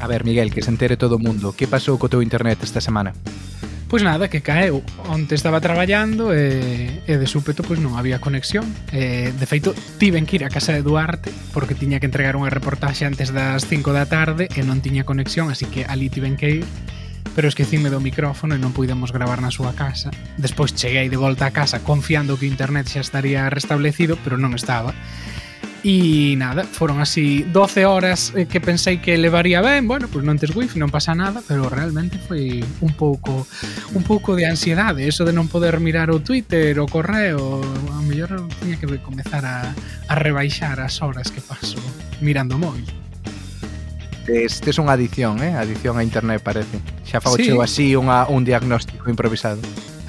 A ver, Miguel, que se entere todo o mundo. Que pasou co teu internet esta semana? Pois nada, que caeu. Onte estaba traballando e, e de súpeto pois non había conexión. E, de feito, tiven que ir a casa de Duarte porque tiña que entregar unha reportaxe antes das 5 da tarde e non tiña conexión, así que ali tiven que ir pero esquecime do micrófono e non puidemos gravar na súa casa. Despois cheguei de volta a casa confiando que o internet xa estaría restablecido, pero non estaba E nada, foron así 12 horas eh, que pensei que levaría ben, bueno, pois non tes wifi, non pasa nada, pero realmente foi un pouco un pouco de ansiedade, eso de non poder mirar o Twitter, o correo, a mellor tiña que comezar a, a rebaixar as horas que paso mirando o móvil. Este é unha adición, eh? Adición a internet, parece. Xa fago sí. así unha, un diagnóstico improvisado.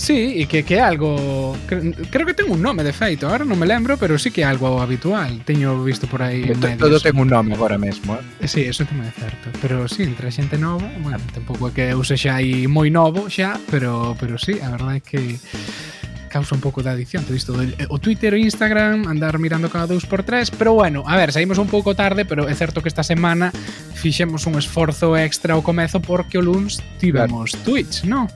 Sí, e que, que é algo... Cre, creo que ten un nome, de feito, agora non me lembro, pero sí que é algo habitual. Teño visto por aí medios. Todo ten un nome agora mesmo, eh? Sí, eso tamén é certo. Pero sí, entre a xente nova, bueno, tampouco é que eu sexa aí moi novo xa, pero, pero sí, a verdade é que causa un pouco de adicción te visto o Twitter e Instagram andar mirando cada dous por tres pero bueno, a ver, saímos un pouco tarde pero é certo que esta semana fixemos un esforzo extra ao comezo porque o Luns tivemos claro. Twitch, non?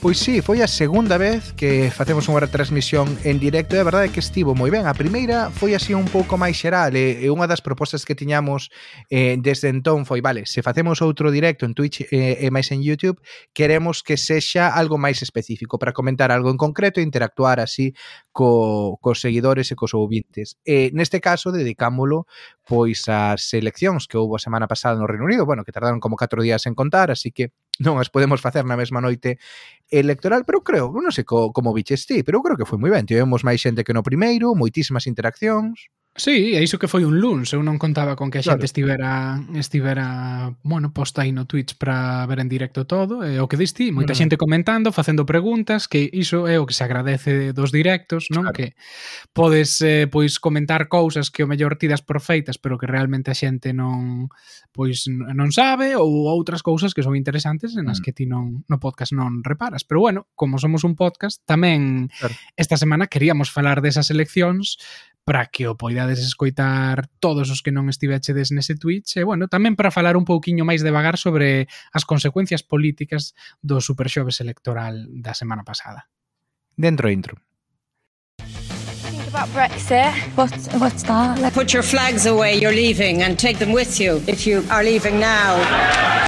Pois sí, foi a segunda vez que facemos unha retransmisión en directo e a verdade é que estivo moi ben. A primeira foi así un pouco máis xeral e, e unha das propostas que tiñamos eh, desde entón foi, vale, se facemos outro directo en Twitch eh, e máis en YouTube, queremos que sexa algo máis específico para comentar algo en concreto e interactuar así co, cos seguidores e cos ouvintes. E neste caso dedicámolo pois ás eleccións que houve a semana pasada no Reino Unido, bueno, que tardaron como 4 días en contar, así que non as podemos facer na mesma noite electoral, pero creo, non sei co, como biches ti, pero creo que foi moi ben, tivemos máis xente que no primeiro, moitísimas interaccións. Sí, e iso que foi un luns, eu non contaba con que a xente claro. estivera estivera, bueno, posta aí no Twitch para ver en directo todo, e o que diste, moita mm. xente comentando, facendo preguntas, que iso é o que se agradece dos directos, non? Claro. Que podes eh, pois comentar cousas que o mellor tidas por feitas, pero que realmente a xente non pois non sabe ou outras cousas que son interesantes en as mm. que ti non no podcast non reparas. Pero bueno, como somos un podcast, tamén claro. esta semana queríamos falar desas eleccións para que o poidades escoitar todos os que non estivechedes nese Twitch e, bueno, tamén para falar un pouquiño máis devagar sobre as consecuencias políticas do superxoves electoral da semana pasada. Dentro intro. about Brexit. What, what's that? Put your flags away, you're leaving, and take them with you if you are leaving now.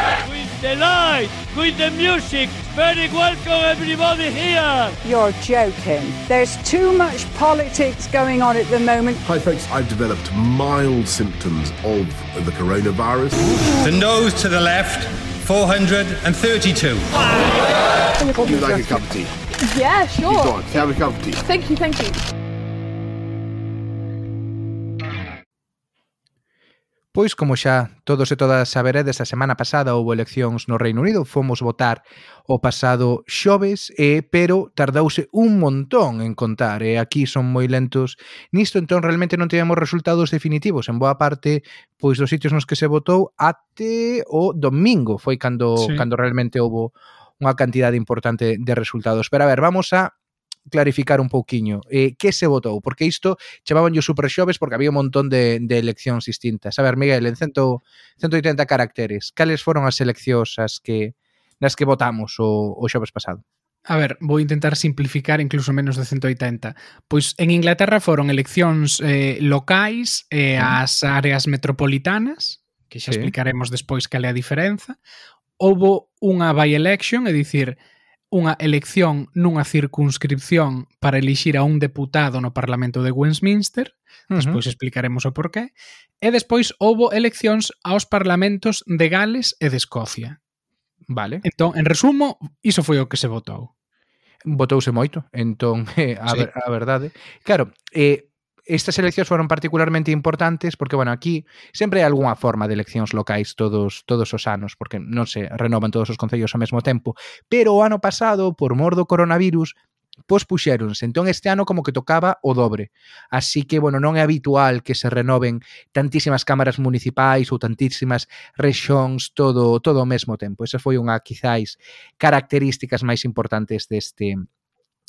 The light, with the music. Very welcome everybody here. You're joking. There's too much politics going on at the moment. Hi folks, I've developed mild symptoms of the coronavirus. The nose to the left, 432. Would you like a cup of tea? Yeah, sure. Go on, have a cup of tea. Thank you, thank you. Pois, como xa todos e todas saberedes, a semana pasada houve eleccións no Reino Unido, fomos votar o pasado xoves, e, pero tardouse un montón en contar, e aquí son moi lentos nisto, entón realmente non tivemos resultados definitivos, en boa parte, pois dos sitios nos que se votou até o domingo, foi cando, sí. cando realmente houve unha cantidade importante de resultados. Pero a ver, vamos a clarificar un pouquiño eh, que se votou, porque isto chamaban yo super xoves porque había un montón de, de eleccións distintas. A ver, Miguel, en cento, 180 caracteres, cales foron as eleccións as que nas que votamos o, o xoves pasado? A ver, vou intentar simplificar incluso menos de 180. Pois en Inglaterra foron eleccións eh, locais e eh, as áreas metropolitanas, que xa sí. explicaremos despois cal é a diferenza. Houbo unha by-election, é dicir, unha elección nunha circunscripción para elixir a un deputado no Parlamento de Westminster, despois uh -huh. explicaremos o porqué, e despois houbo eleccións aos parlamentos de Gales e de Escocia. Vale. Entón, en resumo, iso foi o que se votou. Votouse moito, entón, eh, a, sí. ver, a verdade. Claro, eh, estas eleccións foron particularmente importantes porque, bueno, aquí sempre hai algunha forma de eleccións locais todos todos os anos, porque non se renovan todos os concellos ao mesmo tempo, pero o ano pasado, por mor do coronavirus, pospuxéronse. Entón este ano como que tocaba o dobre. Así que, bueno, non é habitual que se renoven tantísimas cámaras municipais ou tantísimas rexións todo todo ao mesmo tempo. Esa foi unha, quizáis, características máis importantes deste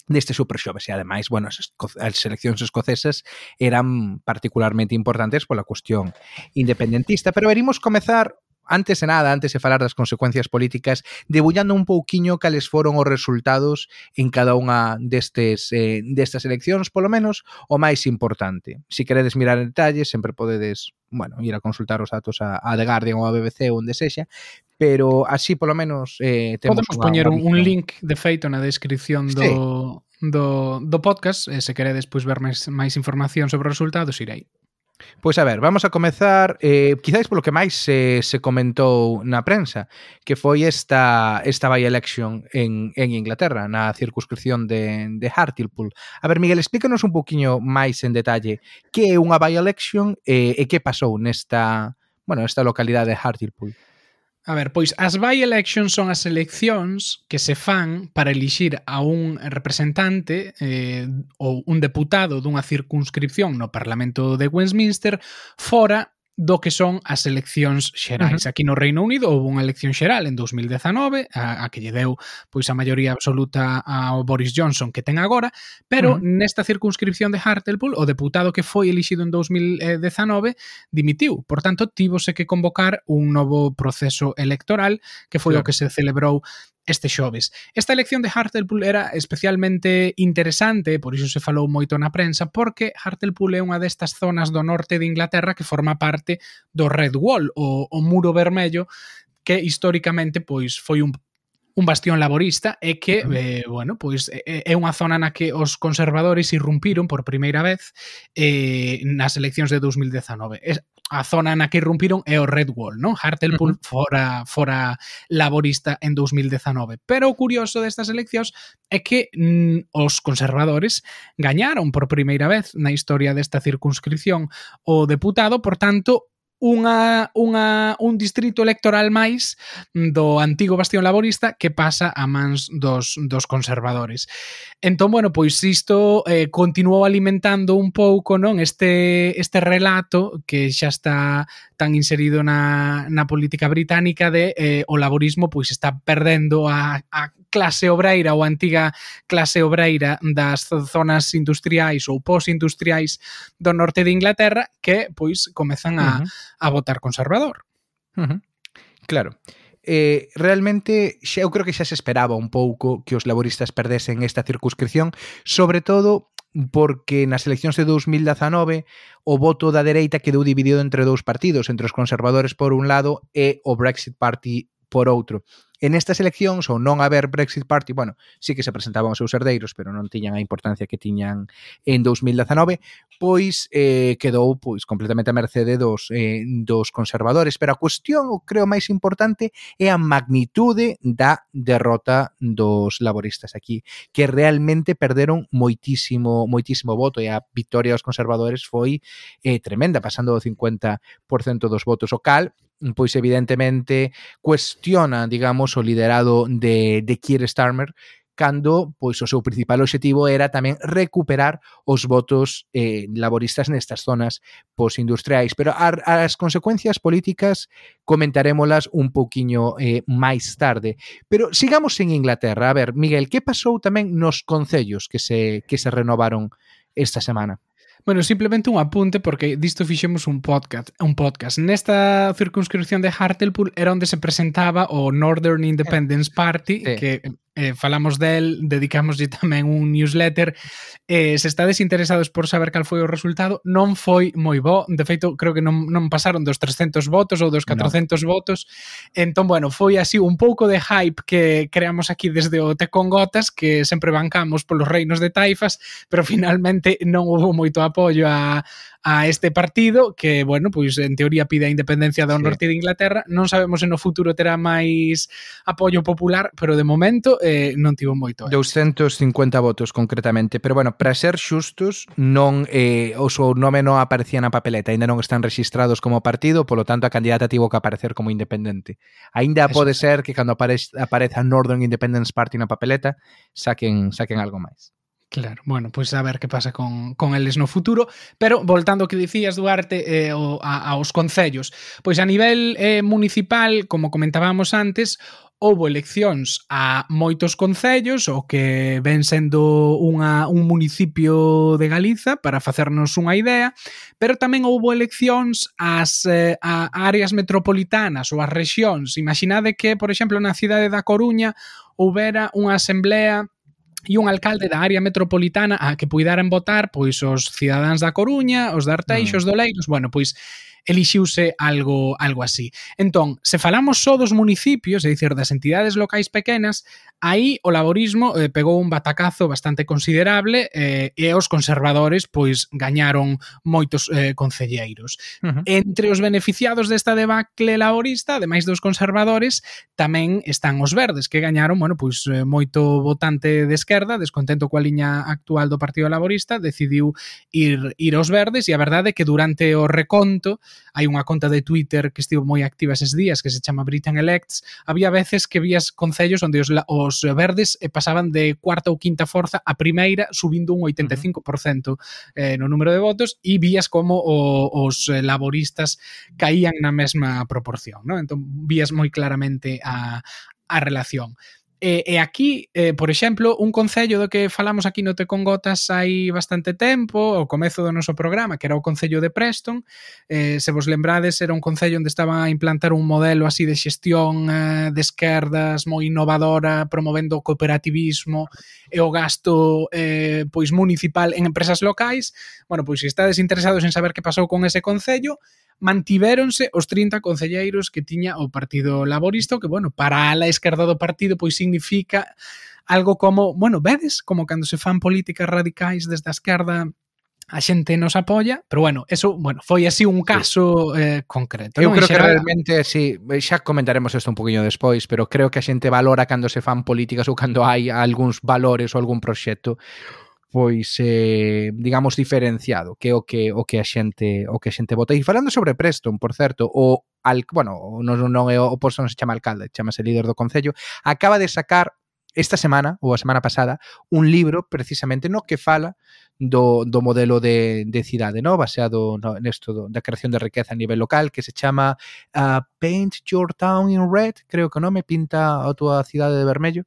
deste Super Xoves e ademais, bueno, as, as seleccións escocesas eran particularmente importantes pola cuestión independentista, pero verimos comezar antes de nada, antes de falar das consecuencias políticas, debullando un pouquiño cales foron os resultados en cada unha destes, eh, destas eleccións, polo menos o máis importante. Se si queredes mirar en detalle, sempre podedes bueno, ir a consultar os datos a, a The Guardian ou a BBC ou onde sexa, pero así polo menos eh, temos Podemos poñer un, un link de feito na descripción do, sí. do, do podcast e se queredes pois, ver máis, máis información sobre os resultados irei. Pois a ver, vamos a comezar eh, quizáis polo que máis se, se comentou na prensa que foi esta, esta by-election en, en Inglaterra na circunscripción de, de Hartlepool A ver, Miguel, explícanos un poquinho máis en detalle que é unha by-election eh, e que pasou nesta, bueno, nesta localidade de Hartlepool A ver, pois as by-elections son as eleccións que se fan para elixir a un representante eh, ou un deputado dunha circunscripción no Parlamento de Westminster fora do que son as eleccións xerais. Uh -huh. Aquí no Reino Unido houve unha elección xeral en 2019, a, a que lle deu pois a maioría absoluta ao Boris Johnson que ten agora, pero uh -huh. nesta circunscripción de Hartlepool o deputado que foi elixido en 2019 dimitiu. Por tanto, tivose que convocar un novo proceso electoral que foi claro. o que se celebrou este xoves. Esta elección de Hartlepool era especialmente interesante, por iso se falou moito na prensa, porque Hartlepool é unha destas zonas do norte de Inglaterra que forma parte do Red Wall, o, o muro vermello, que históricamente pois foi un un bastión laborista e que eh, bueno, pois é, unha zona na que os conservadores irrumpiron por primeira vez eh, nas eleccións de 2019. Es, a zona na que irrumpiron é o Red Wall, non? Hartlepool uh -huh. fora, fora laborista en 2019. Pero o curioso destas eleccións é que mm, os conservadores gañaron por primeira vez na historia desta circunscripción o deputado, por tanto, unha, unha, un distrito electoral máis do antigo bastión laborista que pasa a mans dos, dos conservadores. Entón, bueno, pois isto eh, continuou alimentando un pouco non este, este relato que xa está tan inserido na, na política británica de eh, o laborismo pois está perdendo a, a clase obreira ou a antiga clase obreira das zonas industriais ou posindustriais do norte de Inglaterra que pois comezan a uh -huh a votar conservador. Uh -huh. Claro. Eh, realmente eu creo que xa se esperaba un pouco que os laboristas perdesen esta circunscripción, sobre todo porque nas eleccións de 2019 o voto da dereita quedou dividido entre dous partidos, entre os conservadores por un lado e o Brexit Party por outro. En estas eleccións, ou non haber Brexit Party, bueno, sí que se presentaban os seus herdeiros, pero non tiñan a importancia que tiñan en 2019, pois eh, quedou pois completamente a mercede dos, eh, dos conservadores. Pero a cuestión, o creo máis importante, é a magnitude da derrota dos laboristas aquí, que realmente perderon moitísimo moitísimo voto e a victoria dos conservadores foi eh, tremenda, pasando do 50% dos votos, o cal pois evidentemente cuestiona, digamos, o liderado de, de Keir Starmer, cando pois o seu principal obxectivo era tamén recuperar os votos eh, laboristas nestas zonas posindustriais. Pero ar, as consecuencias políticas comentarémolas un poquiño eh, máis tarde. Pero sigamos en Inglaterra. A ver, Miguel, que pasou tamén nos concellos que se, que se renovaron esta semana? Bueno, simplemente un apunte porque disto fixemos un podcast, un podcast. Nesta circunscripción de Hartlepool era onde se presentaba o Northern Independence eh, Party, sí. que eh, falamos del, dedicámoslle tamén un newsletter. Eh, se estades interesados por saber cal foi o resultado, non foi moi bo. De feito, creo que non, non pasaron dos 300 votos ou dos 400 no. votos. Entón, bueno, foi así un pouco de hype que creamos aquí desde o Te con Gotas, que sempre bancamos polos reinos de taifas, pero finalmente non houve moito apoio a, a este partido que, bueno, pois en teoría pide a independencia do sí. norte de Inglaterra. Non sabemos se no futuro terá máis apoio popular, pero de momento eh, non tivo moito. Eh. 250 votos concretamente, pero bueno, para ser xustos, non eh, o seu nome non aparecía na papeleta, ainda non están registrados como partido, polo tanto a candidata tivo que aparecer como independente. Aínda Eso. pode ser que cando aparez, apareza Northern Independence Party na papeleta, saquen saquen algo máis. Claro, bueno, pois pues a ver que pasa con, con eles no futuro, pero voltando ao que dicías, Duarte, eh, o, a, aos concellos, pois a nivel eh, municipal, como comentábamos antes, houbo eleccións a moitos concellos, o que ven sendo unha, un municipio de Galiza, para facernos unha idea, pero tamén houbo eleccións ás, eh, a áreas metropolitanas ou ás rexións. Imaginade que, por exemplo, na cidade da Coruña houbera unha asamblea e un alcalde da área metropolitana a que puidaran votar pois os cidadáns da Coruña, os de Arteixo, os mm. do Leiros, bueno, pois elixiuse algo algo así. Entón, se falamos só dos municipios, é dicir, das entidades locais pequenas, aí o laborismo eh, pegou un batacazo bastante considerable eh, e os conservadores pois gañaron moitos eh, concelleiros. Uh -huh. Entre os beneficiados desta debacle laborista, ademais dos conservadores, tamén están os verdes que gañaron, bueno, pois eh, moito votante de esquerda, descontento coa liña actual do Partido Laborista, decidiu ir ir aos verdes e a verdade é que durante o reconto hai unha conta de Twitter que estivo moi activa eses días que se chama Britain Elects, había veces que vías concellos onde os, os verdes eh, pasaban de cuarta ou quinta forza a primeira subindo un 85% eh, no número de votos e vías como o, os laboristas caían na mesma proporción, non? Entón vías moi claramente a a relación. E, e aquí, eh, por exemplo, un concello do que falamos aquí no Te con Gotas hai bastante tempo, ao comezo do noso programa, que era o concello de Preston, eh, se vos lembrades, era un concello onde estaba a implantar un modelo así de xestión eh, de esquerdas moi innovadora, promovendo o cooperativismo e o gasto eh, pois municipal en empresas locais. Bueno, pois se estades interesados en saber que pasou con ese concello, mantivéronse os 30 concelleiros que tiña o Partido Laborista, que, bueno, para a la esquerda do partido, pois significa algo como, bueno, vedes, como cando se fan políticas radicais desde a esquerda a xente nos apoia, pero bueno, eso, bueno, foi así un caso sí. eh, concreto. Eu non? creo que realmente, sí, xa comentaremos isto un poquinho despois, pero creo que a xente valora cando se fan políticas ou cando hai algúns valores ou algún proxecto pois eh, digamos diferenciado, que é o que o que a xente o que a xente vota. E falando sobre Preston, por certo, o al, bueno, non, non é o posto non se chama alcalde, chamase líder do concello, acaba de sacar esta semana ou a semana pasada un libro precisamente no que fala do, do modelo de, de cidade, no? baseado no, nesto do, da creación de riqueza a nivel local, que se chama uh, Paint Your Town in Red, creo que o nome, pinta a túa cidade de vermello,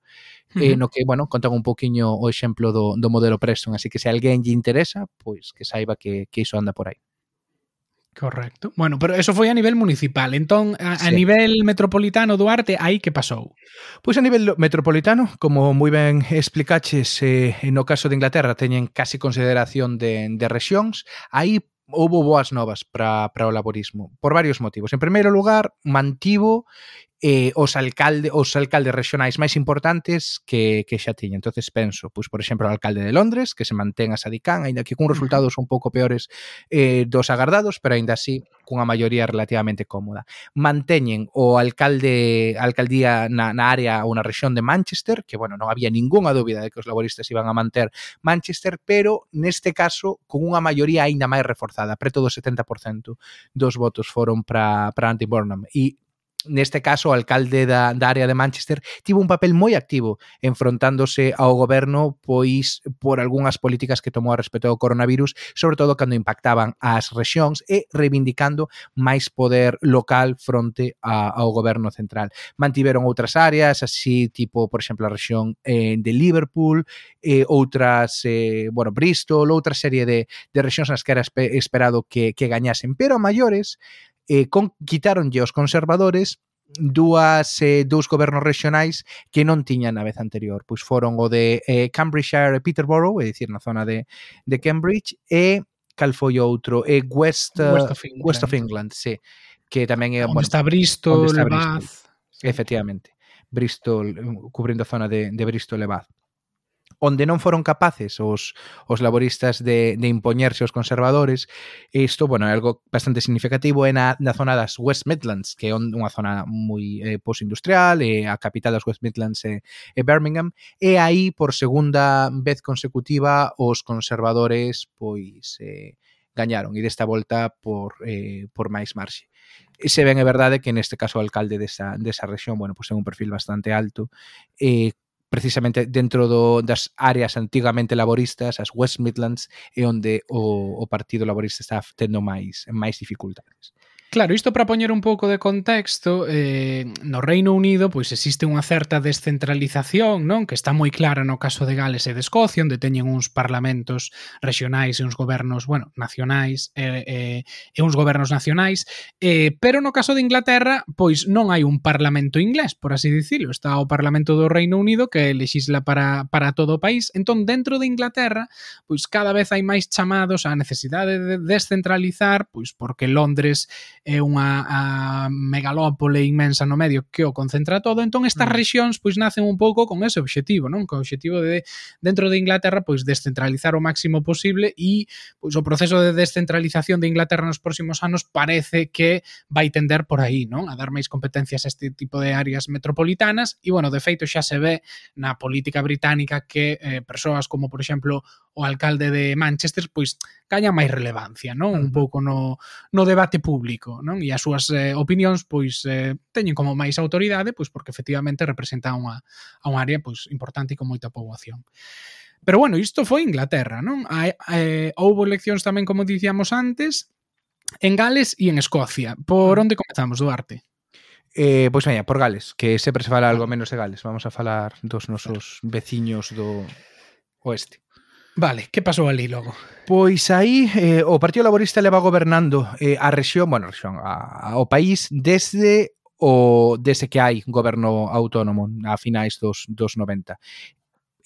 uh -huh. eh, no que, bueno, contan un poquinho o exemplo do, do modelo Preston, así que se alguén lle interesa, pois que saiba que, que iso anda por aí. Correcto. Bueno, pero eso foi a nivel municipal. Entón, a, sí. a nivel metropolitano do arte, aí que pasou? Pois a nivel metropolitano, como moi ben explicaches, eh, no caso de Inglaterra teñen casi consideración de, de rexións, aí houbo boas novas para o laborismo, por varios motivos. En primeiro lugar, mantivo eh, os alcalde os alcaldes rexionais máis importantes que, que xa tiña. Entonces penso, pois por exemplo, o alcalde de Londres, que se mantén a Sadicán, aínda que cun resultados un pouco peores eh, dos agardados, pero aínda así cunha maioría relativamente cómoda. Manteñen o alcalde alcaldía na, na área ou na rexión de Manchester, que bueno, non había ningunha dúbida de que os laboristas iban a manter Manchester, pero neste caso con unha maioría aínda máis reforzada, preto do 70% dos votos foron para para Andy Burnham e neste caso, o alcalde da, da área de Manchester, tivo un papel moi activo enfrontándose ao goberno pois por algunhas políticas que tomou a respecto ao coronavirus, sobre todo cando impactaban as rexións e reivindicando máis poder local fronte a, ao goberno central. Mantiveron outras áreas, así tipo, por exemplo, a rexión eh, de Liverpool, eh, outras, eh, bueno, Bristol, outra serie de, de rexións nas que era esperado que, que gañasen, pero a maiores eh, con, quitaronlle os conservadores dúas eh, dous gobernos rexionais que non tiñan na vez anterior, pois foron o de eh, Cambridgeshire e Peterborough, é dicir, na zona de, de Cambridge e cal foi outro, e West, eh, West of England, West of England sí, que tamén é... Onde bueno, está Bristol, onde está Bristol. Bath. Efectivamente, Bristol, cubrindo a zona de, de Bristol e Bath onde non foron capaces os, os laboristas de, de impoñerse aos conservadores, isto, bueno, é algo bastante significativo é na, na zona das West Midlands, que é unha zona moi eh, postindustrial, e a capital das West Midlands é, é Birmingham, e aí, por segunda vez consecutiva, os conservadores, pois, eh, gañaron, e desta volta por, eh, por máis marxe. E se ben é verdade que neste caso o alcalde desa, desa región, bueno, pois ten un perfil bastante alto, eh, precisamente dentro do, das áreas antigamente laboristas, as West Midlands, é onde o, o Partido Laborista está tendo máis máis dificultades. Claro, isto para poñer un pouco de contexto, eh, no Reino Unido pois existe unha certa descentralización, non, que está moi clara no caso de Gales e de Escocia, onde teñen uns parlamentos regionais e uns gobernos, bueno, nacionais eh, eh, e uns gobernos nacionais, eh, pero no caso de Inglaterra, pois non hai un parlamento inglés, por así dicilo, está o Parlamento do Reino Unido que legisla para, para todo o país. Entón, dentro de Inglaterra, pois cada vez hai máis chamados á necesidade de descentralizar, pois porque Londres é unha a megalópole inmensa no medio que o concentra todo, entón estas mm. rexións pois nacen un pouco con ese obxectivo, non? Con o obxectivo de dentro de Inglaterra pois descentralizar o máximo posible e pois o proceso de descentralización de Inglaterra nos próximos anos parece que vai tender por aí, non? A dar máis competencias a este tipo de áreas metropolitanas e bueno, de feito xa se ve na política británica que eh, persoas como por exemplo o alcalde de Manchester, pois caña máis relevancia, non? Un pouco no, no debate público, non? E as súas eh, opinións, pois, eh, teñen como máis autoridade, pois, porque efectivamente representa unha, a unha área, pois, importante e con moita poboación. Pero, bueno, isto foi Inglaterra, non? A, eh, houve eleccións tamén, como dicíamos antes, en Gales e en Escocia. Por onde comezamos, Duarte? Eh, pois veña, por Gales, que sempre se fala algo ah. menos de Gales. Vamos a falar dos nosos veciños do oeste. Vale, que pasou ali logo? Pois aí eh, o Partido Laborista leva gobernando eh, a rexión, bueno, a rexión, a, a, o país desde o desde que hai goberno autónomo a finais dos, dos 90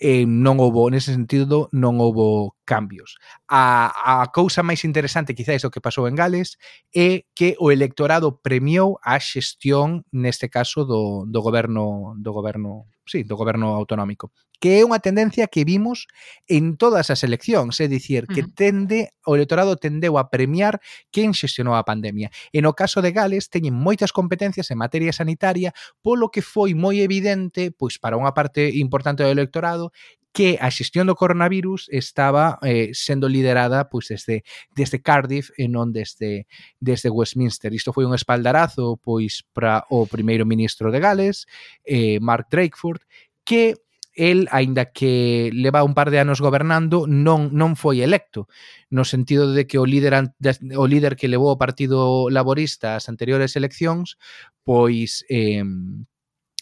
eh, non houbo, nese sentido, non houbo cambios. A, a cousa máis interesante, quizáis, o que pasou en Gales é que o electorado premiou a xestión, neste caso, do, do goberno do goberno sí, do goberno autonómico, que é unha tendencia que vimos en todas as eleccións, é dicir, que tende o electorado tendeu a premiar quen xestionou a pandemia. E no caso de Gales teñen moitas competencias en materia sanitaria, polo que foi moi evidente, pois para unha parte importante do electorado, que a xestión do coronavirus estaba eh, sendo liderada pois desde desde Cardiff e non desde desde Westminster. Isto foi un espaldarazo pois para o primeiro ministro de Gales, eh, Mark Drakeford, que el, aínda que leva un par de anos gobernando, non non foi electo, no sentido de que o líder o líder que levou o Partido Laborista ás anteriores eleccións, pois eh,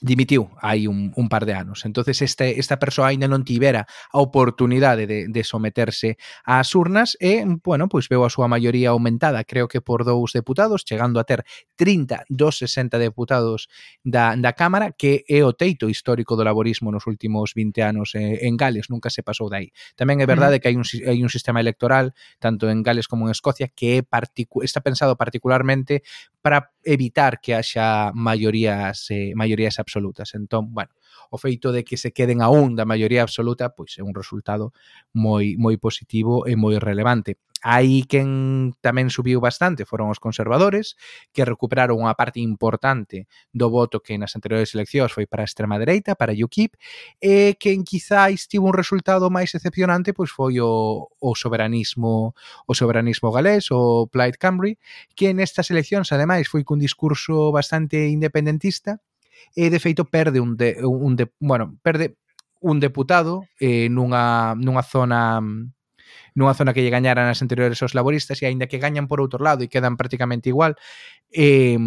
dimitiu hai un, un par de anos. entonces este, esta persoa aínda non tivera a oportunidade de, de someterse ás urnas e, bueno, pois veu a súa maioría aumentada, creo que por dous deputados, chegando a ter 30 dos 60 deputados da, da Cámara, que é o teito histórico do laborismo nos últimos 20 anos eh, en Gales, nunca se pasou dai. Tamén é verdade que hai un, hai un sistema electoral, tanto en Gales como en Escocia, que é está pensado particularmente para evitar que haxa maiorías eh, maiorías absolutas. Entón, bueno, o feito de que se queden a da maioría absoluta, pois é un resultado moi moi positivo e moi relevante. Aí quen tamén subiu bastante foron os conservadores, que recuperaron unha parte importante do voto que nas anteriores eleccións foi para a extrema dereita, para UKIP, e quen quizáis tivo un resultado máis excepcionante pois foi o, o soberanismo o soberanismo galés, o Plaid Cymru, que nestas eleccións ademais foi cun discurso bastante independentista, e de feito perde un, de, un de, bueno, perde un deputado eh, nunha, nunha zona nunha zona que lle gañaran as anteriores os laboristas e aínda que gañan por outro lado e quedan prácticamente igual eh,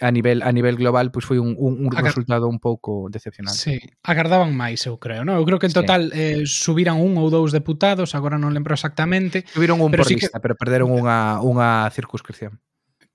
a nivel a nivel global pois foi un, un, un Agar... resultado un pouco decepcionante. Sí, agardaban máis, eu creo, non? Eu creo que en total sí. eh, subiran un ou dous deputados, agora non lembro exactamente. Subiron un pero por sí lista, que... pero perderon eh. unha unha circunscripción.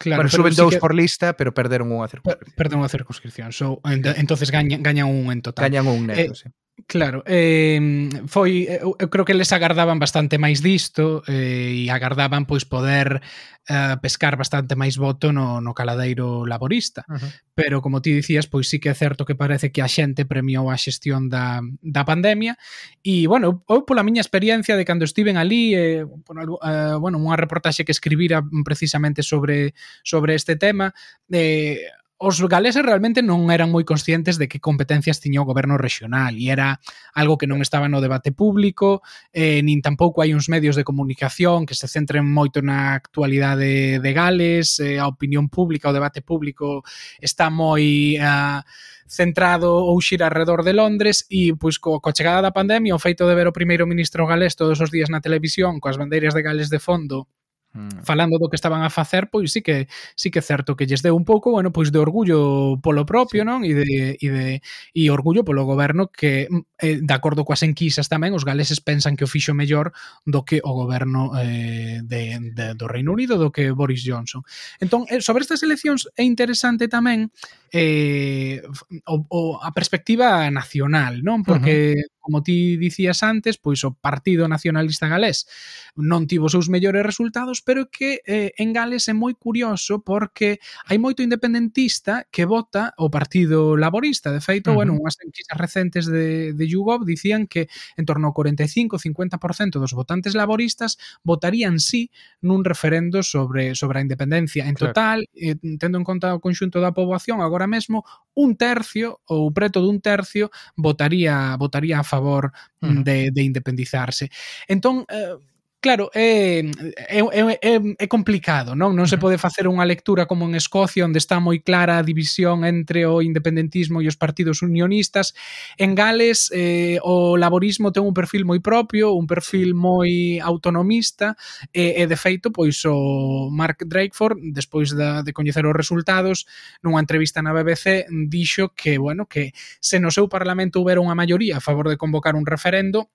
Claro, bueno, suben dous sí que... por lista, pero perderon unha circunscripción. Perderon unha circunscripción. So, ent entonces gañan, gañan un en total. Gañan un neto, eh, sí. Claro, eh, foi eu, eu creo que les agardaban bastante máis disto eh, e agardaban pois poder eh, pescar bastante máis voto no, no caladeiro laborista. Uh -huh. Pero como ti dicías, pois sí que é certo que parece que a xente premiou a xestión da, da pandemia e bueno, eu, pola miña experiencia de cando estiven ali eh, por algo, eh, bueno, unha reportaxe que escribira precisamente sobre sobre este tema, eh, os galeses realmente non eran moi conscientes de que competencias tiña o goberno rexional e era algo que non eh. estaba no debate público, eh, nin tampouco hai uns medios de comunicación que se centren moito na actualidade de Gales, eh, a opinión pública, o debate público está moi eh, centrado ou xira alrededor de Londres e pois co, coa chegada da pandemia o feito de ver o primeiro ministro galés todos os días na televisión coas bandeiras de Gales de fondo Mm. Falando do que estaban a facer, pois sí que sí que é certo que lles deu un pouco, bueno, pois de orgullo polo propio, sí. non? E de e de e orgullo polo goberno que mm, eh, de acordo coas enquisas tamén os galeses pensan que o fixo mellor do que o goberno eh, de, de do Reino Unido, do que Boris Johnson. Entón, eh, sobre estas eleccións é interesante tamén eh, o, o a perspectiva nacional, non? Porque uh -huh como ti dicías antes, pois o Partido Nacionalista Galés non tivo os seus mellores resultados, pero que eh, en Gales é moi curioso porque hai moito independentista que vota o Partido Laborista. De feito, uh -huh. bueno, unhas enquisas recentes de, de YouGov dicían que en torno ao 45-50% dos votantes laboristas votarían sí nun referendo sobre, sobre a independencia. En total, claro. eh, tendo en conta o conxunto da poboación, agora mesmo un tercio ou preto dun tercio votaría votaría a favor de, de independizarse. Entón, eh, Claro, é, é, é, é complicado, non? Non se pode facer unha lectura como en Escocia, onde está moi clara a división entre o independentismo e os partidos unionistas. En Gales, eh, o laborismo ten un perfil moi propio, un perfil moi autonomista, e, e de feito, pois o Mark Drakeford, despois da, de coñecer os resultados, nunha entrevista na BBC, dixo que, bueno, que se no seu parlamento houbera unha maioría a favor de convocar un referendo,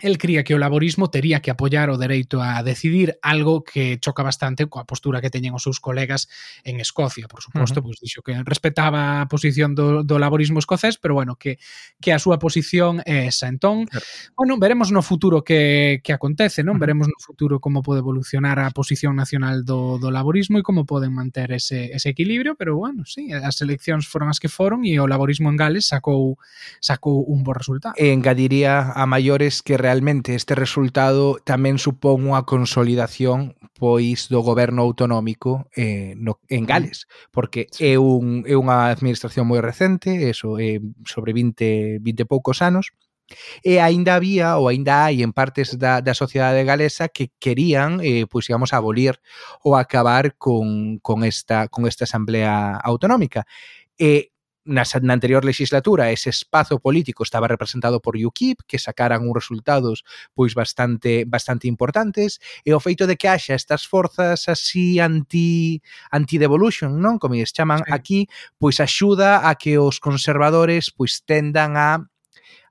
El cría que o laborismo tería que apoiar o dereito a decidir algo que choca bastante coa postura que teñen os seus colegas en Escocia, por suposto, uh -huh. pois dixo que respetaba a posición do, do laborismo escocés, pero bueno, que, que a súa posición é esa. Entón, claro. bueno, veremos no futuro que, que acontece, non? Uh -huh. Veremos no futuro como pode evolucionar a posición nacional do, do laborismo e como poden manter ese, ese equilibrio, pero bueno, sí, as eleccións foron as que foron e o laborismo en Gales sacou sacou un bo resultado. Engadiría a maiores que realmente este resultado tamén supón unha consolidación pois do goberno autonómico eh, no, en mm. Gales, porque é, un, é unha administración moi recente, eso, é sobre 20, 20 poucos anos, E aínda había ou aínda hai en partes da, da sociedade galesa que querían, eh, pois digamos, abolir ou acabar con, con, esta, con esta asamblea autonómica. E na, na anterior legislatura ese espazo político estaba representado por UKIP, que sacaran uns resultados pois bastante bastante importantes, e o feito de que haxa estas forzas así anti anti-devolution, non? Como eles chaman sí. aquí, pois axuda a que os conservadores pois tendan a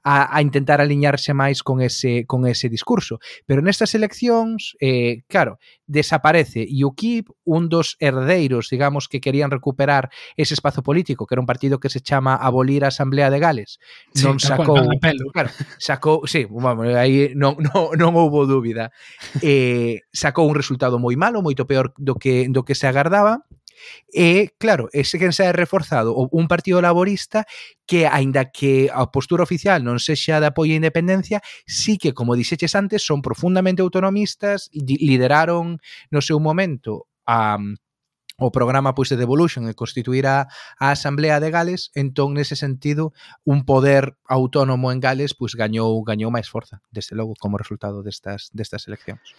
a, a intentar aliñarse máis con ese, con ese discurso. Pero nestas eleccións, eh, claro, desaparece UKIP, un dos herdeiros, digamos, que querían recuperar ese espazo político, que era un partido que se chama Abolir a Asamblea de Gales. Sí, non sacou... Cual, pelo. Claro, sacou... Sí, vamos, aí non, non, non houbo dúbida. Eh, sacou un resultado moi malo, moito peor do que, do que se agardaba, E, claro, ese quen sae reforzado un partido laborista que, aínda que a postura oficial non sexa de apoio á independencia, sí que, como dixeches antes, son profundamente autonomistas, lideraron no seu momento a o programa pois de Devolution e constituirá a Asamblea de Gales, entón nese sentido un poder autónomo en Gales pois gañou gañou máis forza, desde logo como resultado destas destas eleccións.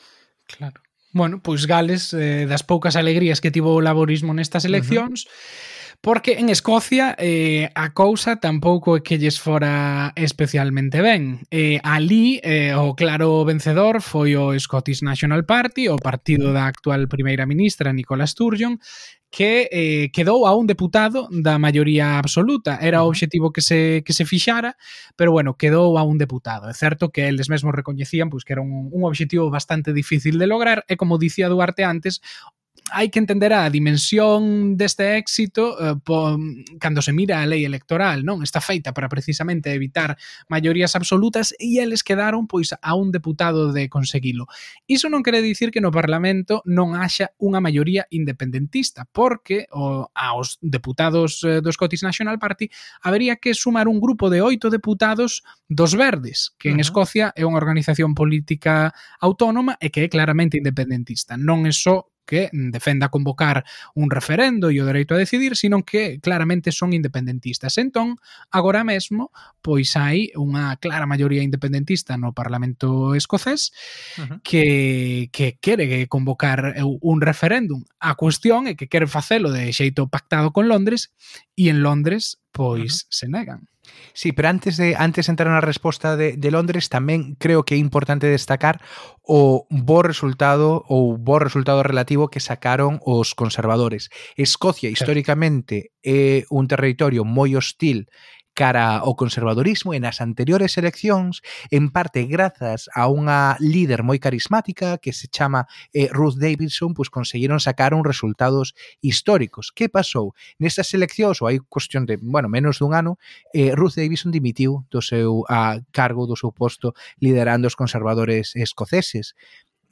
Claro. Bueno, pois Gales eh, das poucas alegrías que tivo o laborismo nestas eleccións uh -huh Porque en Escocia eh, a cousa tampouco é que lles fora especialmente ben. Eh, ali eh, o claro vencedor foi o Scottish National Party, o partido da actual primeira ministra Nicola Sturgeon, que eh, quedou a un deputado da maioría absoluta. Era o obxectivo que se, que se fixara, pero bueno, quedou a un deputado. É certo que eles mesmos recoñecían pois, que era un, un obxectivo bastante difícil de lograr e, como dicía Duarte antes, hai que entender a dimensión deste éxito eh, po, cando se mira a lei electoral, non? Está feita para precisamente evitar maiorías absolutas e eles quedaron pois a un deputado de conseguilo. Iso non quere dicir que no Parlamento non haxa unha maioría independentista, porque o, aos deputados eh, do Scottish National Party habería que sumar un grupo de oito deputados dos verdes, que en uh -huh. Escocia é unha organización política autónoma e que é claramente independentista. Non é só que defenda convocar un referendo e o dereito a decidir, sino que claramente son independentistas. Entón, agora mesmo, pois hai unha clara maioría independentista no Parlamento escocés uh -huh. que, que quere convocar un referéndum. A cuestión é que quere facelo de xeito pactado con Londres e en Londres pois uh -huh. se negan. Sí, pero antes de antes de entrar na resposta de, de Londres, tamén creo que é importante destacar o bo resultado ou bo resultado relativo que sacaron os conservadores. Escocia, históricamente, é un territorio moi hostil cara ao conservadorismo e nas anteriores eleccións, en parte grazas a unha líder moi carismática que se chama eh, Ruth Davidson, pois conseguiron sacar uns resultados históricos. Que pasou? Nestas eleccións, ou hai cuestión de, bueno, menos dun ano, eh, Ruth Davidson dimitiu do seu a cargo do seu posto liderando os conservadores escoceses.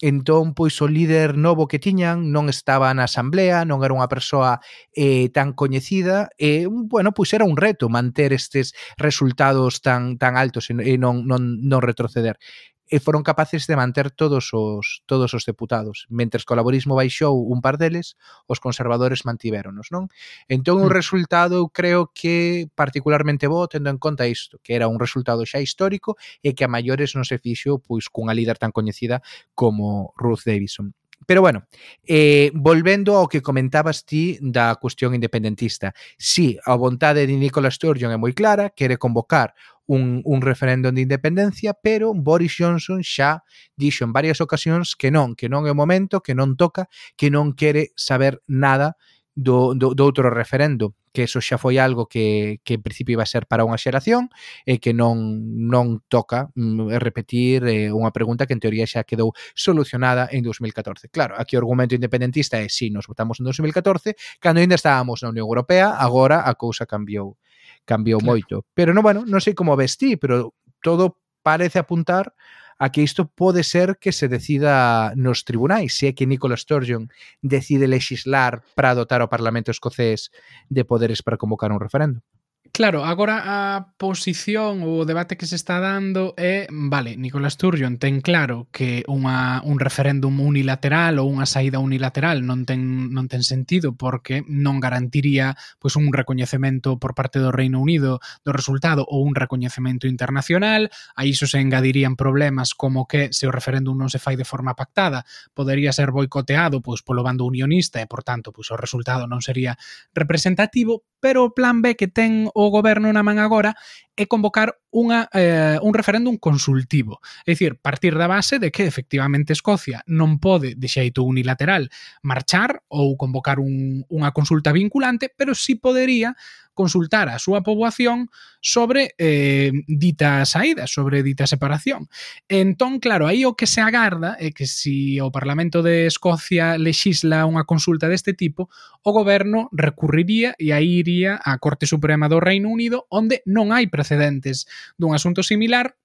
Entón, pois o líder novo que tiñan non estaba na asamblea, non era unha persoa eh, tan coñecida e, bueno, pois era un reto manter estes resultados tan tan altos e non, non, non retroceder e foron capaces de manter todos os todos os deputados. Mentres que o laborismo baixou un par deles, os conservadores mantiveronos, non? Entón un mm. resultado eu creo que particularmente bo tendo en conta isto, que era un resultado xa histórico e que a maiores non se fixo pois cunha líder tan coñecida como Ruth Davidson. Pero bueno, eh, volvendo ao que comentabas ti da cuestión independentista. Si, sí, a vontade de Nicola Sturgeon é moi clara, quere convocar un, un referéndum de independencia, pero Boris Johnson xa dixo en varias ocasións que non, que non é o momento, que non toca, que non quere saber nada do, do, do outro referendo que eso xa foi algo que, que en principio iba a ser para unha xeración e que non non toca mm, repetir eh, unha pregunta que en teoría xa quedou solucionada en 2014. Claro, aquí o argumento independentista é si nos votamos en 2014, cando ainda estábamos na Unión Europea, agora a cousa cambiou cambiou claro. moito. Pero non, bueno, non sei como vestí, pero todo parece apuntar a que isto pode ser que se decida nos tribunais, se é que Nicola Sturgeon decide legislar para dotar ao Parlamento escocés de poderes para convocar un referendo. Claro, agora a posición ou o debate que se está dando é, vale, Nicolás Sturgeon ten claro que unha, un referéndum unilateral ou unha saída unilateral non ten, non ten sentido porque non garantiría pois, un recoñecemento por parte do Reino Unido do resultado ou un recoñecemento internacional. A iso se engadirían problemas como que se o referéndum non se fai de forma pactada, podería ser boicoteado pois, polo bando unionista e, por tanto, pois, o resultado non sería representativo, pero o plan B que ten o goberno na man agora é convocar unha, eh, un referéndum consultivo. É dicir, partir da base de que efectivamente Escocia non pode de xeito unilateral marchar ou convocar un, unha consulta vinculante, pero sí podería consultar a súa poboación sobre eh, dita saída, sobre dita separación. Entón, claro, aí o que se agarda é que se si o Parlamento de Escocia lexisla unha consulta deste tipo, o goberno recurriría e aí iría á Corte Suprema do Reino Unido, onde non hai precedentes antecedentes dun asunto similar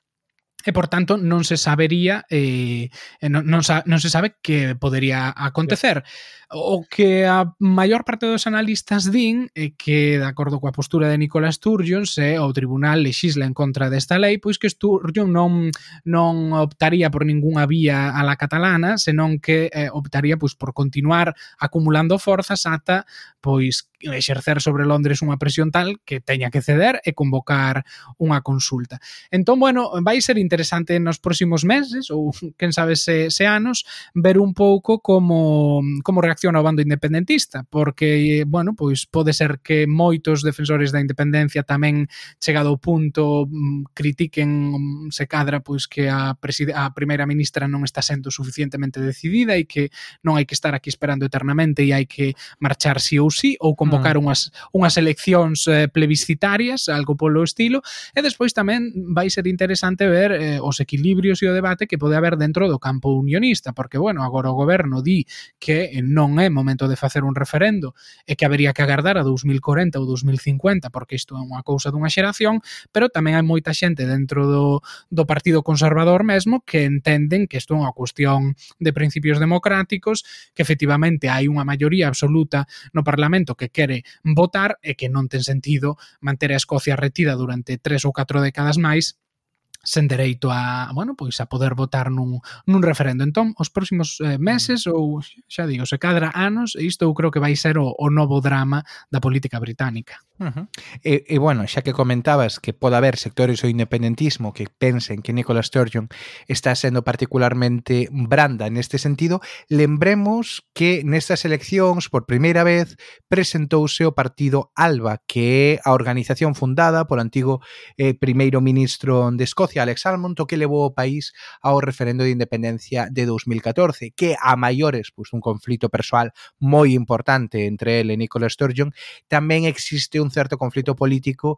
e por tanto non se sabería eh, eh, non, non, sa, non se sabe que podería acontecer o que a maior parte dos analistas din é que de acordo coa postura de Nicola Sturgeon se o tribunal lexisla en contra desta lei pois que Sturgeon non non optaría por ningunha vía a la catalana senón que eh, optaría pois por continuar acumulando forzas ata pois exercer sobre Londres unha presión tal que teña que ceder e convocar unha consulta. Entón, bueno, vai ser interesante interesante nos próximos meses ou quen sabe se, se anos ver un pouco como como reacciona o bando independentista, porque bueno, pois pode ser que moitos defensores da independencia tamén chegado ao punto mm, critiquen mm, se cadra pois que a a primeira ministra non está sendo suficientemente decidida e que non hai que estar aquí esperando eternamente e hai que marchar sí ou sí ou convocar mm. unhas unhas eleccións eh, plebiscitarias, algo polo estilo, e despois tamén vai ser interesante ver eh, eh, os equilibrios e o debate que pode haber dentro do campo unionista, porque, bueno, agora o goberno di que eh, non é momento de facer un referendo e que habería que agardar a 2040 ou 2050, porque isto é unha cousa dunha xeración, pero tamén hai moita xente dentro do, do Partido Conservador mesmo que entenden que isto é unha cuestión de principios democráticos, que efectivamente hai unha maioría absoluta no Parlamento que quere votar e que non ten sentido manter a Escocia retida durante tres ou catro décadas máis sen dereito a, bueno, pois a poder votar nun, nun referendo. Entón, os próximos eh, meses ou xa digo, se cadra anos, isto eu creo que vai ser o, o novo drama da política británica. Uh -huh. E, e bueno, xa que comentabas que pode haber sectores do independentismo que pensen que Nicola Sturgeon está sendo particularmente branda neste sentido, lembremos que nestas eleccións por primeira vez presentouse o partido ALBA, que é a organización fundada polo antigo eh, primeiro ministro de Escocia Escocia, Alex Salmond, o que levou o país ao referendo de independencia de 2014, que a maiores, pois un conflito persoal moi importante entre ele e Nicola Sturgeon, tamén existe un certo conflito político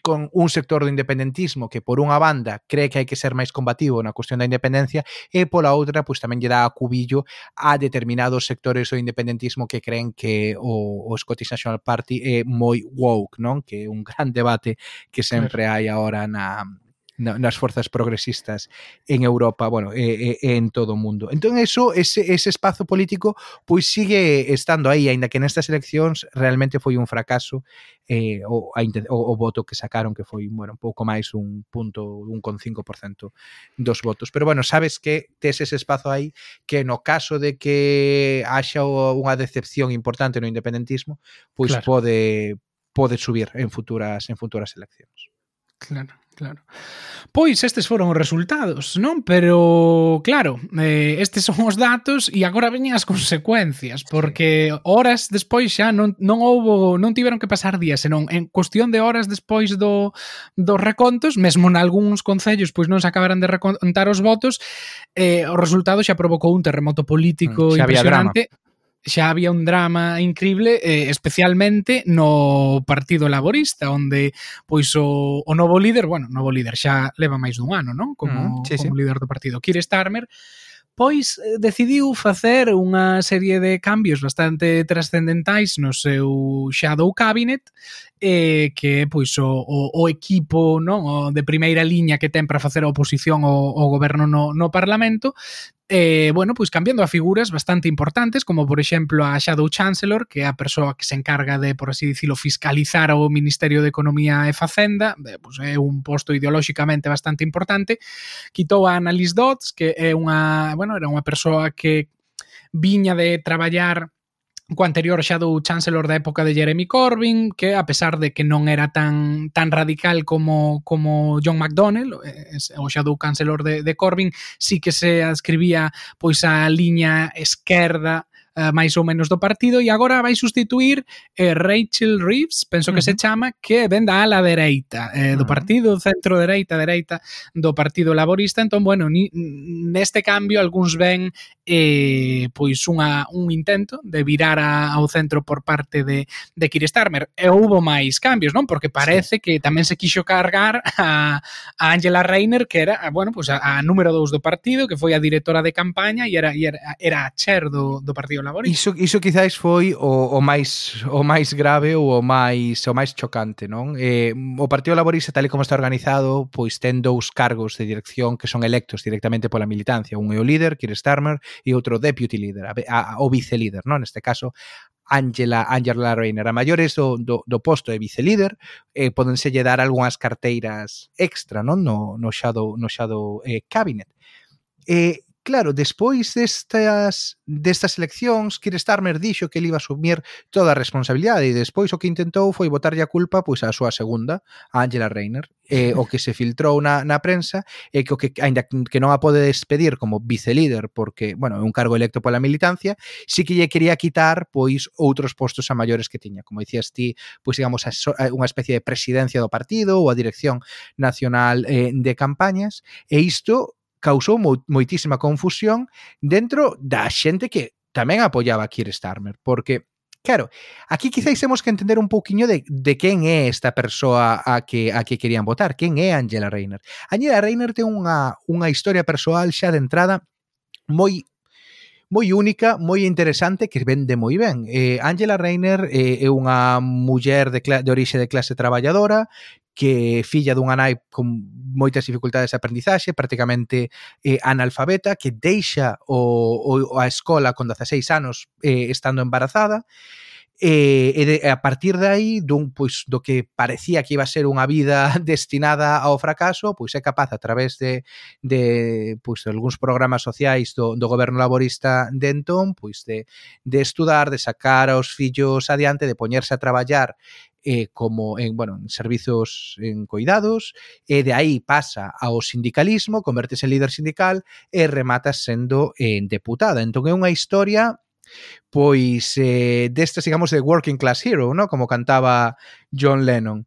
con un sector do independentismo que por unha banda cree que hai que ser máis combativo na cuestión da independencia e pola outra pois tamén lle dá a cubillo a determinados sectores do independentismo que creen que o, o Scottish National Party é moi woke, non? Que é un gran debate que sempre hai agora na, nas forzas progresistas en Europa, bueno, e, e, en todo o mundo. Entón, eso, ese, ese espazo político, pois sigue estando aí, aínda que nestas eleccións realmente foi un fracaso eh, o, a, o, o voto que sacaron, que foi, bueno, un pouco máis un punto, un con 5% dos votos. Pero, bueno, sabes que tes ese espazo aí que no caso de que haxa unha decepción importante no independentismo, pois claro. pode pode subir en futuras en futuras eleccións. Claro, claro. Pois estes foron os resultados, non? Pero, claro, eh, estes son os datos e agora veñen as consecuencias, porque horas despois xa non, non houbo, non tiveron que pasar días, senón en cuestión de horas despois do, dos recontos, mesmo nalgúns concellos pois non se acabaran de recontar os votos, eh, o resultado xa provocou un terremoto político mm, xa impresionante. Drama xa había un drama increíble, eh, especialmente no Partido Laborista, onde pois o, o novo líder, bueno, novo líder xa leva máis dun ano, non? Como, mm, sí, como sí. líder do partido, Keir Starmer, pois eh, decidiu facer unha serie de cambios bastante trascendentais no seu Shadow Cabinet eh, que pois o, o, o equipo non o de primeira liña que ten para facer a oposición ao, ao goberno no, no Parlamento eh, bueno, pois cambiando a figuras bastante importantes, como por exemplo a Shadow Chancellor, que é a persoa que se encarga de, por así dicilo, fiscalizar o Ministerio de Economía e Facenda, eh, pois é un posto ideolóxicamente bastante importante, quitou a Annalise Dodds, que é unha, bueno, era unha persoa que viña de traballar co anterior xa do chancellor da época de Jeremy Corbyn, que a pesar de que non era tan tan radical como como John McDonnell, eh, o xa do Chancellor de, de Corbyn, sí que se adscribía pois a liña esquerda Uh, máis ou menos do partido e agora vai sustituir eh, Rachel Reeves, penso que uh -huh. se chama, que ven da ala dereita eh, do partido, centro dereita, dereita do Partido Laborista, entón, bueno, ni, neste cambio algúns ven eh, pois unha, un intento de virar a, ao centro por parte de, de Kir Starmer. E houbo máis cambios, non? Porque parece sí. que tamén se quixo cargar a, a Angela Reiner, que era, bueno, pues a, a número 2 do partido, que foi a directora de campaña e era, e era, era a chair do, do Partido Laborista. Iso, iso quizáis foi o, o máis o máis grave ou o máis o máis chocante, non? Eh, o Partido Laborista, tal como está organizado, pois ten dous cargos de dirección que son electos directamente pola militancia. Un é o líder, Kir Starmer, e outro deputy leader, a, a, o vicelíder, ¿no? Neste caso, Angela, Angela Reiner. A maiores do, do, do posto de vicelíder eh, podense lle dar algunhas carteiras extra non no, no Shadow, no Shadow eh, Cabinet. Eh, Claro, despois destas, destas eleccións, Kir Starmer dixo que ele iba a asumir toda a responsabilidade e despois o que intentou foi botarlle a culpa pois á súa segunda, a Angela Reiner. Eh, o que se filtrou na, na prensa é que o que aínda que non a pode despedir como vicelíder porque, bueno, é un cargo electo pola militancia, si que lle quería quitar pois outros postos a maiores que tiña, como dicías ti, pois digamos a, a unha especie de presidencia do partido ou a dirección nacional eh, de campañas, e isto causou moitísima confusión dentro da xente que tamén apoiaba a Keir Starmer, porque Claro, aquí quizáis temos que entender un pouquiño de, de quen é esta persoa a que a que querían votar, quen é Angela Reiner. Angela Reiner ten unha, unha historia persoal xa de entrada moi moi única, moi interesante que vende moi ben. Eh, Angela Reiner eh, é unha muller de, de orixe de clase traballadora que filla dunha nai con moitas dificultades de aprendizaxe, prácticamente eh, analfabeta, que deixa o, o, a escola con 16 anos eh, estando embarazada, e, e de, a partir de aí dun, pois, do que parecía que iba a ser unha vida destinada ao fracaso pois é capaz a través de, de, pois, de algúns programas sociais do, do goberno laborista de entón pois de, de estudar, de sacar aos fillos adiante, de poñerse a traballar eh, como en, bueno, en servizos en coidados, e de aí pasa ao sindicalismo, convertese en líder sindical e remata sendo eh, deputada. Entón é unha historia pois eh, destas, digamos, de working class hero, ¿no? como cantaba John Lennon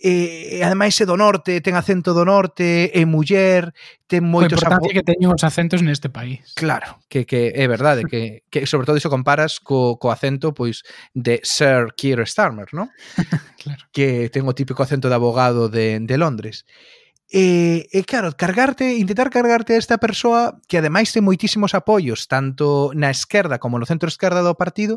e, e ademais é do norte, ten acento do norte, é muller, ten moitos... O importante que teñen os acentos neste país. Claro, que, que é verdade, que, que sobre todo iso comparas co, co acento pois de Sir Keir Starmer, non? claro. Que ten o típico acento de abogado de, de Londres. E, e claro, cargarte, intentar cargarte a esta persoa que ademais ten moitísimos apoios tanto na esquerda como no centro esquerda do partido,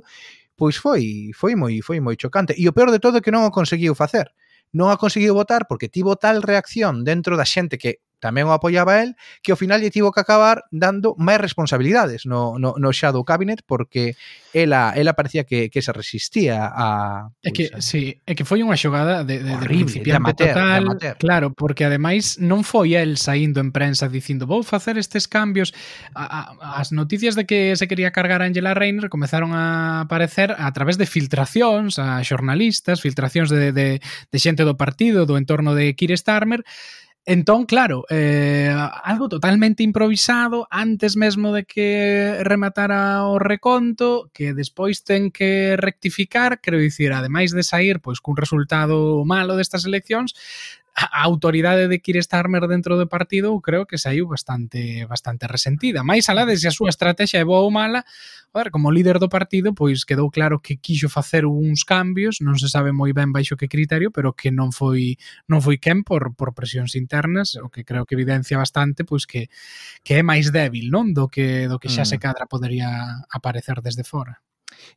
pois foi foi moi foi moi chocante. E o peor de todo é que non o conseguiu facer non a conseguiu votar porque tivo tal reacción dentro da xente que tamén o apoiaba el, que ao final lle tivo que acabar dando máis responsabilidades no, no, no Shadow Cabinet porque ela, ela parecía que, que se resistía a... É pois, que, pues, sí, é que foi unha xogada de, de, horrible, de principiante de amateur, total. De amateur. Claro, porque ademais non foi el saindo en prensa dicindo vou facer estes cambios. A, a, as noticias de que se quería cargar a Angela Reiner comezaron a aparecer a través de filtracións a xornalistas, filtracións de, de, de xente do partido, do entorno de Keir Starmer, Entón, claro, eh, algo totalmente improvisado antes mesmo de que rematara o reconto, que despois ten que rectificar, quero dicir, ademais de sair pois cun resultado malo destas eleccións, a autoridade de Kir Starmer dentro do partido creo que saiu bastante bastante resentida. Mais alá de se a súa estrategia é boa ou mala, a ver, como líder do partido, pois quedou claro que quixo facer uns cambios, non se sabe moi ben baixo que criterio, pero que non foi non foi quen por por presións internas, o que creo que evidencia bastante pois que que é máis débil, non, do que do que xa mm. se cadra podería aparecer desde fora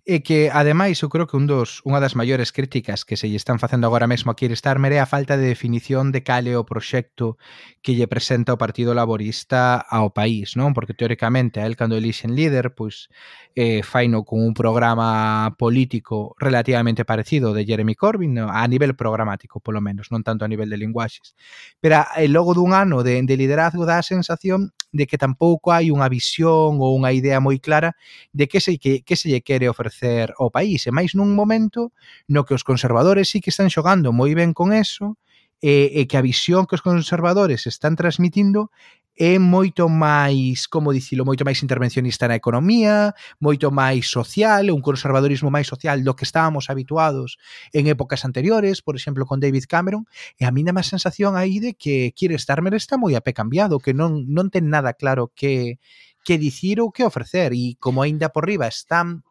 e que, ademais, eu creo que un dos, unha das maiores críticas que se lle están facendo agora mesmo a Starmer é a falta de definición de cal é o proxecto que lle presenta o Partido Laborista ao país, non? Porque, teóricamente, a el cando elixen líder, pois, eh, faino con un programa político relativamente parecido de Jeremy Corbyn, no? a nivel programático, polo menos, non tanto a nivel de linguaxes. Pero, eh, logo dun ano de, de liderazgo dá a sensación de que tampouco hai unha visión ou unha idea moi clara de que se, que, que se lle quere ofrecer ao país. E máis nun momento no que os conservadores sí que están xogando moi ben con eso, e, e que a visión que os conservadores están transmitindo é moito máis, como dicilo, moito máis intervencionista na economía, moito máis social, un conservadorismo máis social do que estábamos habituados en épocas anteriores, por exemplo, con David Cameron, e a mí dá má sensación aí de que Keir Starmer está moi a pé cambiado, que non, non ten nada claro que, que dicir ou que ofrecer, e como aínda por riba están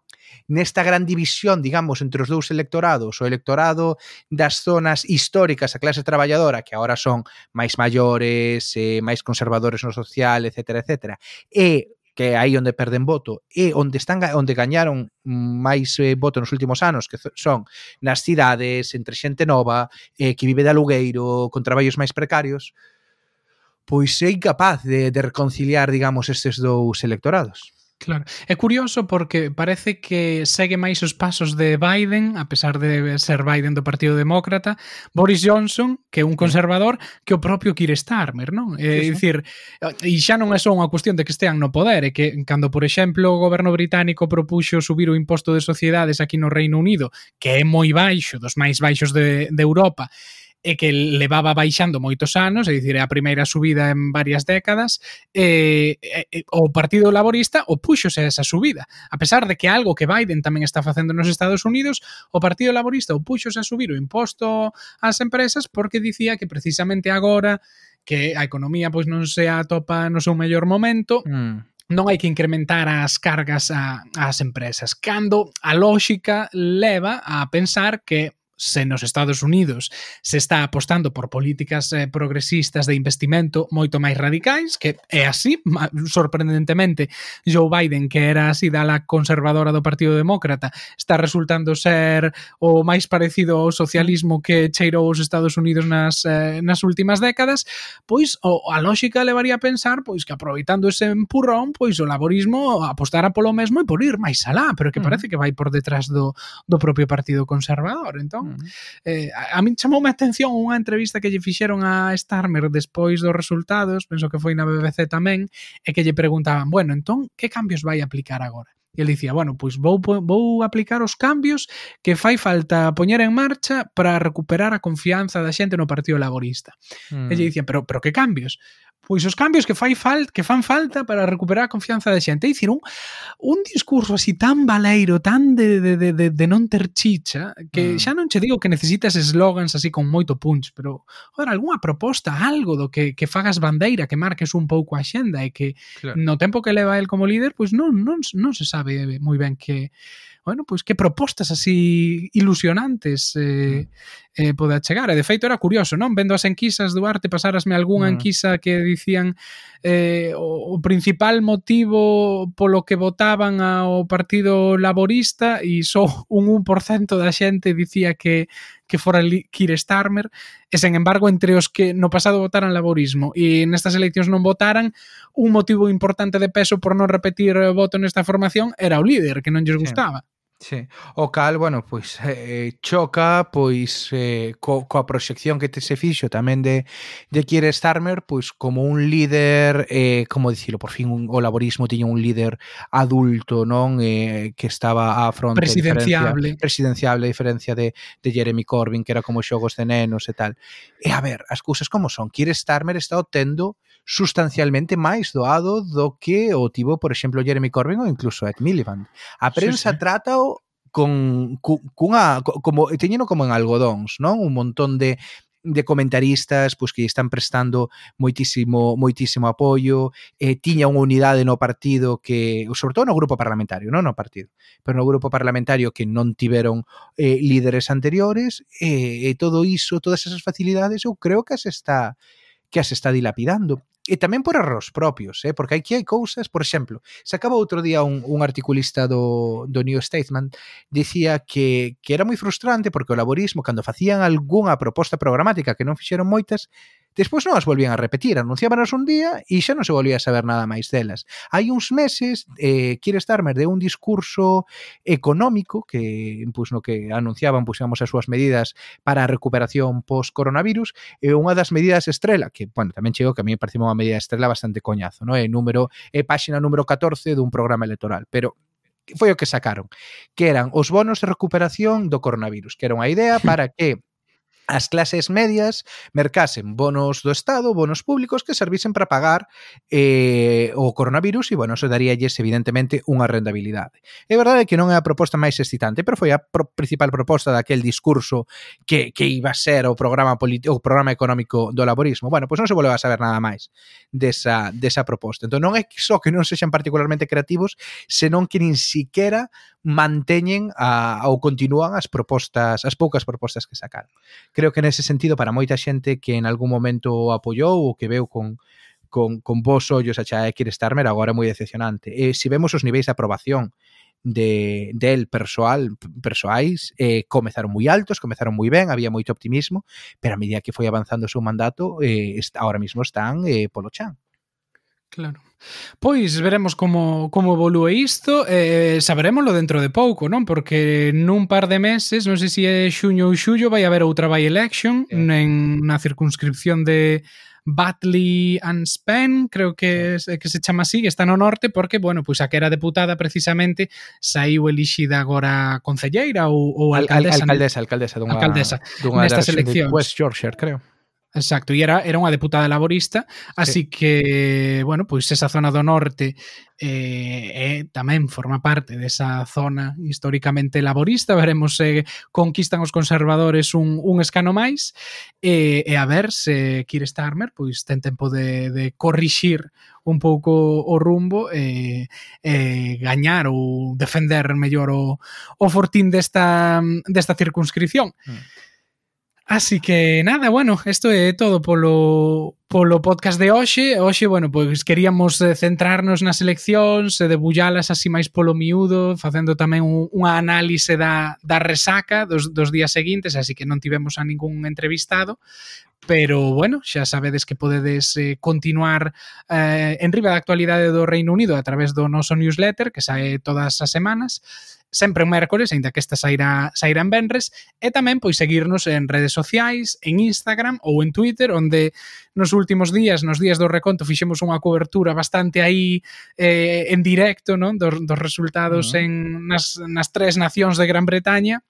nesta gran división, digamos, entre os dous electorados, o electorado das zonas históricas, a clase traballadora, que agora son máis maiores, eh, máis conservadores no social, etc, etc, e que é aí onde perden voto e onde están onde gañaron máis eh, voto nos últimos anos que son nas cidades entre xente nova eh, que vive de alugueiro con traballos máis precarios pois é incapaz de, de reconciliar digamos estes dous electorados. Claro. É curioso porque parece que segue máis os pasos de Biden, a pesar de ser Biden do Partido Demócrata, Boris Johnson, que é un conservador, que o propio Keir Starmer, non? É sí, sí. dicir, e xa non é só unha cuestión de que estean no poder, é que cando, por exemplo, o goberno británico propuxo subir o imposto de sociedades aquí no Reino Unido, que é moi baixo, dos máis baixos de, de Europa, e que levaba baixando moitos anos, é dicir, é a primeira subida en varias décadas, e, e, o Partido Laborista opuxose a esa subida. A pesar de que algo que Biden tamén está facendo nos Estados Unidos, o Partido Laborista opuxose a subir o imposto ás empresas porque dicía que precisamente agora que a economía pois non se atopa no seu mellor momento, mm non hai que incrementar as cargas a, ás empresas, cando a lógica leva a pensar que se nos Estados Unidos se está apostando por políticas eh, progresistas de investimento moito máis radicais, que é así, sorprendentemente, Joe Biden, que era así da la conservadora do Partido Demócrata, está resultando ser o máis parecido ao socialismo que cheirou os Estados Unidos nas, eh, nas últimas décadas, pois o, a lógica levaría a pensar pois que aproveitando ese empurrón, pois o laborismo apostara polo mesmo e por ir máis alá, pero que mm. parece que vai por detrás do, do propio Partido Conservador. Entón, Eh, a, a min chamoume a atención unha entrevista que lle fixeron a Starmer despois dos resultados, penso que foi na BBC tamén, e que lle preguntaban, bueno, entón, que cambios vai aplicar agora? E ele dicía, bueno, pois vou, vou aplicar os cambios que fai falta poñer en marcha para recuperar a confianza da xente no Partido Laborista. Mm. E lle mm. dicía, pero, pero que cambios? pois os cambios que fai fal, que fan falta para recuperar a confianza da xente. E dicir, un, un discurso así tan baleiro, tan de, de, de, de non ter chicha, que mm. xa non che digo que necesitas slogans así con moito punch, pero, joder, algunha proposta, algo do que, que fagas bandeira, que marques un pouco a xenda e que claro. no tempo que leva el como líder, pois non, non, non se sabe moi ben que bueno, pois que propostas así ilusionantes eh, mm. eh, pode achegar. E de feito era curioso, non? Vendo as enquisas do arte, pasarasme algunha mm. enquisa que dicían eh, o, o principal motivo polo que votaban ao Partido Laborista e só un 1% da xente dicía que que fora Keir Starmer, e sen embargo entre os que no pasado votaran laborismo e nestas eleccións non votaran, un motivo importante de peso por non repetir voto nesta formación era o líder, que non lles gustaba. Sí. O cal, bueno, pois eh, choca pois eh, co, coa proxección que te se fixo tamén de, de Kier Starmer pois como un líder, eh, como dicilo, por fin un, o laborismo tiña un líder adulto, non? Eh, que estaba a fronte presidenciable, presidenciable a diferencia de, de Jeremy Corbyn, que era como xogos de nenos e tal. E a ver, as cousas como son, Kier Starmer está obtendo sustancialmente máis doado do que o tivo, por exemplo, Jeremy Corbyn ou incluso Ed Miliband. A prensa sí, sí. trátao con cunha como teñeno como en algodóns, non? Un montón de de comentaristas pois que están prestando moitísimo moitísimo apoio, eh, tiña unha unidade no partido que, sobre todo no grupo parlamentario, non no partido, pero no grupo parlamentario que non tiveron eh, líderes anteriores, e eh, todo iso, todas esas facilidades, eu creo que as está que as está dilapidando e tamén por erros propios, eh? porque aquí hai cousas, por exemplo, sacaba outro día un, un articulista do, do New Statesman dicía que, que era moi frustrante porque o laborismo, cando facían algunha proposta programática que non fixeron moitas, Despois non as volvían a repetir, anunciábanos un día e xa non se volvía a saber nada máis delas. Hai uns meses, eh, Kier Starmer de un discurso económico que pois, no que anunciaban, pois, puxamos as súas medidas para a recuperación post-coronavirus, e unha das medidas estrela, que, bueno, tamén chego que a mí me parece unha medida estrela bastante coñazo, no? é, número, é páxina número 14 dun programa electoral, pero foi o que sacaron, que eran os bonos de recuperación do coronavirus, que era unha idea para que as clases medias mercasen bonos do Estado, bonos públicos que servisen para pagar eh, o coronavirus e, bueno, eso daríalles evidentemente unha rendabilidade. É verdade que non é a proposta máis excitante, pero foi a pro principal proposta daquel discurso que, que iba a ser o programa o programa económico do laborismo. Bueno, pois non se volveu a saber nada máis desa, desa proposta. Entón non é só que non sexan particularmente creativos, senón que nin siquiera manteñen a, ou continúan as propostas, as poucas propostas que sacaron. Creo que nese sentido para moita xente que en algún momento apoiou ou que veu con con, con vos ollos a Chae Starmer agora é moi decepcionante. Eh, e se vemos os niveis de aprobación de del persoal persoais eh, comezaron moi altos, comezaron moi ben, había moito optimismo, pero a medida que foi avanzando o seu mandato, eh, ahora mismo están eh, polo chan. Claro. Pois veremos como, como evolúe isto e eh, saberémoslo dentro de pouco, non? Porque nun par de meses, non sei se é xuño ou xullo, vai haber outra by election sí. en na circunscripción de Batley and Spen, creo que, es, que se chama así, que está no norte, porque, bueno, pois a que era deputada precisamente saiu elixida agora concelleira ou, ou alcaldesa. Al, al, alcaldesa, alcaldesa dunha, alcaldesa, dunha nestas eleccións. West Yorkshire, creo. Exacto, e era, era unha deputada laborista, así sí. que, bueno, pois esa zona do norte eh, eh, tamén forma parte desa zona históricamente laborista, veremos se eh, conquistan os conservadores un, un escano máis, e, eh, e a ver se Kir Starmer pois ten tempo de, de corrixir un pouco o rumbo e, e gañar ou defender mellor o, o fortín desta, desta circunscripción. Mm Así que nada, bueno, isto é todo polo polo podcast de hoxe. Hoxe, bueno, pois queríamos eh, centrarnos nas eleccións eh, e debullalas así máis polo miúdo, facendo tamén un, unha análise da, da resaca dos, dos días seguintes, así que non tivemos a ningún entrevistado, pero bueno, xa sabedes que podedes eh, continuar eh, en riba da actualidade do Reino Unido a través do noso newsletter que sae todas as semanas sempre un mércores, aínda que esta sairá, sairá en Benres, e tamén pois seguirnos en redes sociais, en Instagram ou en Twitter, onde nos últimos días, nos días do reconto, fixemos unha cobertura bastante aí eh, en directo non dos, dos resultados uh -huh. en, nas, nas tres nacións de Gran Bretaña,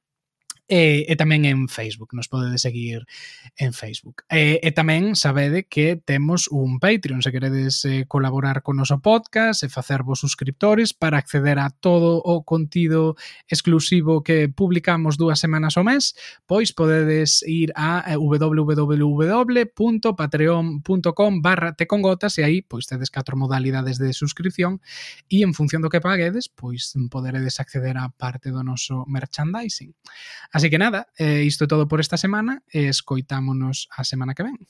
e, e tamén en Facebook, nos podedes seguir en Facebook. E, e tamén sabede que temos un Patreon, se queredes eh, colaborar con noso podcast e facervos suscriptores para acceder a todo o contido exclusivo que publicamos dúas semanas ao mes, pois podedes ir a eh, www.patreon.com barra tecongotas e aí pois tedes catro modalidades de suscripción e en función do que paguedes, pois poderedes acceder a parte do noso merchandising. Así que nada, eh, isto todo por esta semana e escoitámonos a semana que ven.